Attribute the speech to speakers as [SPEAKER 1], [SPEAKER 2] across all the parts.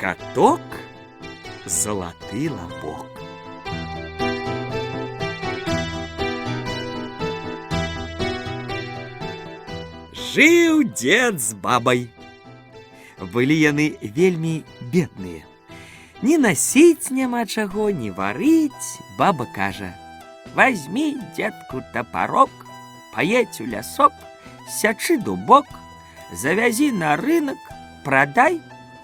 [SPEAKER 1] Каток залаты лабок. Жыў дзед з бабай. Былі яны вельмі бедныя. Ні насіць няма чаго, не варыць, баба кажа: « Возьми, дзедку тапарок, паедь у лясок, сячы дубок, завязі на рынок, прадай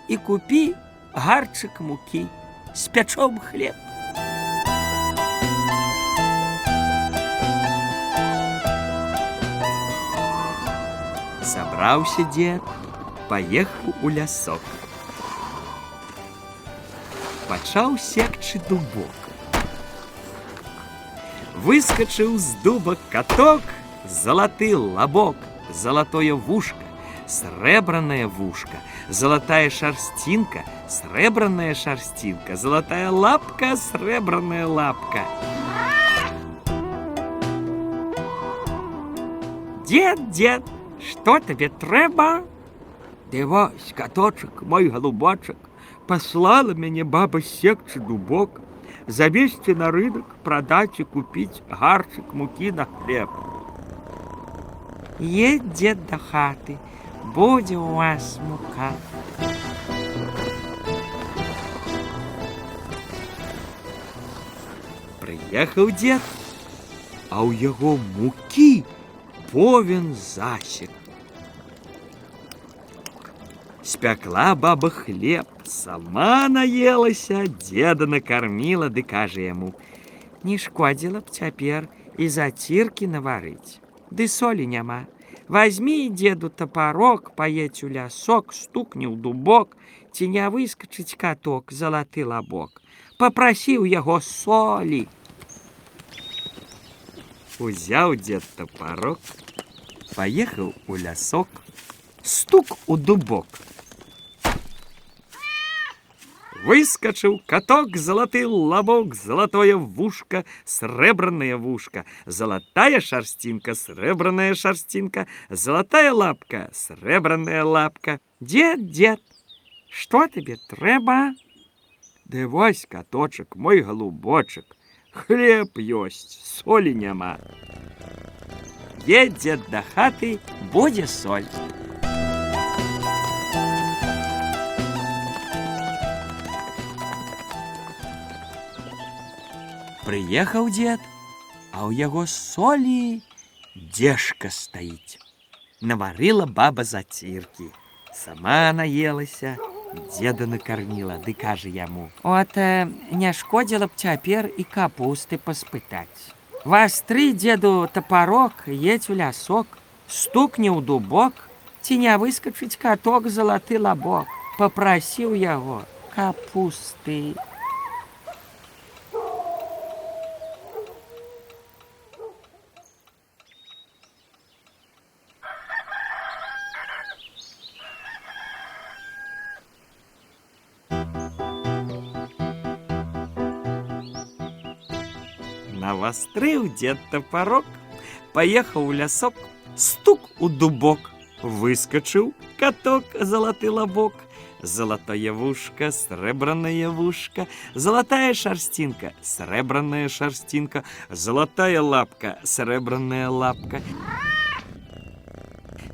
[SPEAKER 1] і купі гарчык мукі, спячом хлеб. Сабраўся дзед, паехаў у лясок. Пачаў секчы дубок. Выскочыў з дуба каток, залаты лабок, залатое вушка, срэбранае вушка, золотая шарстинка, срэбранная шарстинка, золотая лапка, срэбранная лапка. Дед, дед, что тебе трэба? Ды вось, каточек, мой голубочек, послала мяне баба секчы дубок, завесці на рынок, продать и купить гарчик муки на хлеб. Едь, дед до хаты, будзе у вас мука. Прыехаў дзед, а ў яго мукі повен засек. Спякла баба хлеб, сама наелася, деда накормила, ды кажа яму: « Не шкодзіла б цяпер і заціркі наварыць. Ды солі няма. Возьми, деду, топорок, поедь у лясок, стукни ў дубок, ці не выскочыць каток, залаты лабок. Попроси у яго солі. Узяў дед топорок, поехал у лясок, стук у дубок. Выскочил каток, золотый лобок, золотое вушка, сребранное вушка, золотая шерстинка, сребранная шерстинка, золотая лапка, сребранная лапка. Дед, дед, что тебе треба? Да вось, каточек, мой голубочек, хлеб есть, соли няма. Едет до хаты, будет соль. Прыехаў дзед, а ў яго солі дзежка стаіць. Наварыла баба заціркі. Сама наелася, деда накарміла, ды кажа яму: « От э, не шкодзіла б цяпер і капусты паспытаць. Вас тры деду тапарок, едь у лясок, стукне ў дубок, ці не выскачыць каток залаты лабок, попрасіў яго капусты. Навострыў дзед тапарок, паехаў у лясок, стук у дубок, выскочыў каток залаты лабок, золотое вушка, срэбранное вушка, золотая шерстинка, срэбранная шерстинка, золотая лапка, срэбранная лапка.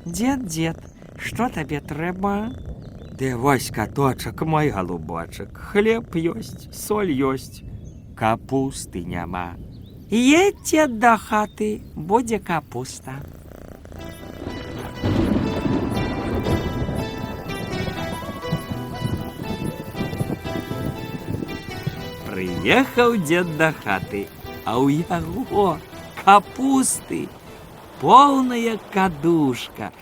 [SPEAKER 1] Дед, дед, что тебе трэба? Ды вось каточак, мой голубочек, хлеб ёсць, соль ёсць, капусты няма. Едьте до хаты, буде капуста. Прыехаў дзед да хаты, а ў яго капусты, полная кадушка.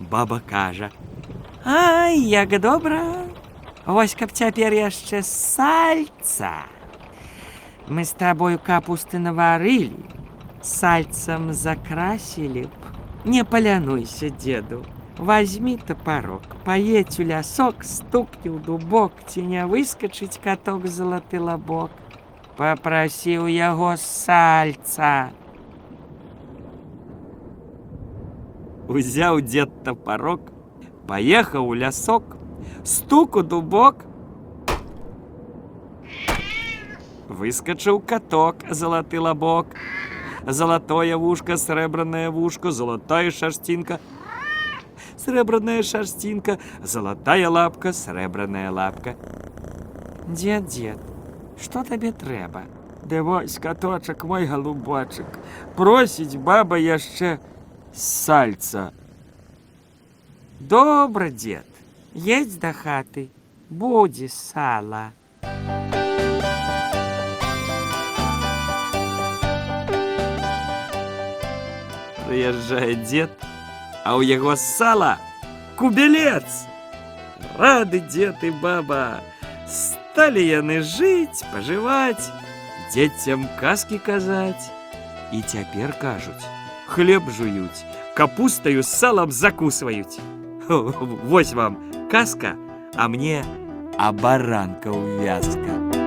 [SPEAKER 1] Баба кажа: « Ай, як добра! Вось каб цяпер яшчэ сальца. Мы с тобой капусты наварили, сальцем закрасили б. Не полянуйся, деду, возьми топорок, поедь у лясок, стукни у дубок, не выскочить каток золоты лобок. Попроси у яго сальца. Узяў дед топорок, поехал у лясок, стук у дубок. Выскочыў каток, залаты лабок. Золотое вушко, срэбранное вушко, золотая шерстинка. Срэбраная шерстинка, золотая лапка, срэбраная лапка. Дед, дед, что табе трэба? Ды вось каточак мой голубочак, просіць баба яшчэ сальца. Добра, дед, едь да хаты, будзе сала. Прыязджае дзед, а ў яго сала кубелец. Рады дзед і баба. Сталі яны жыць, пажываць, дзецям казкі казаць. І цяпер кажуць, хлеб жуюць, капустаю з салам закусваюць. Вось вам казка, а мне абаранка ўвязка.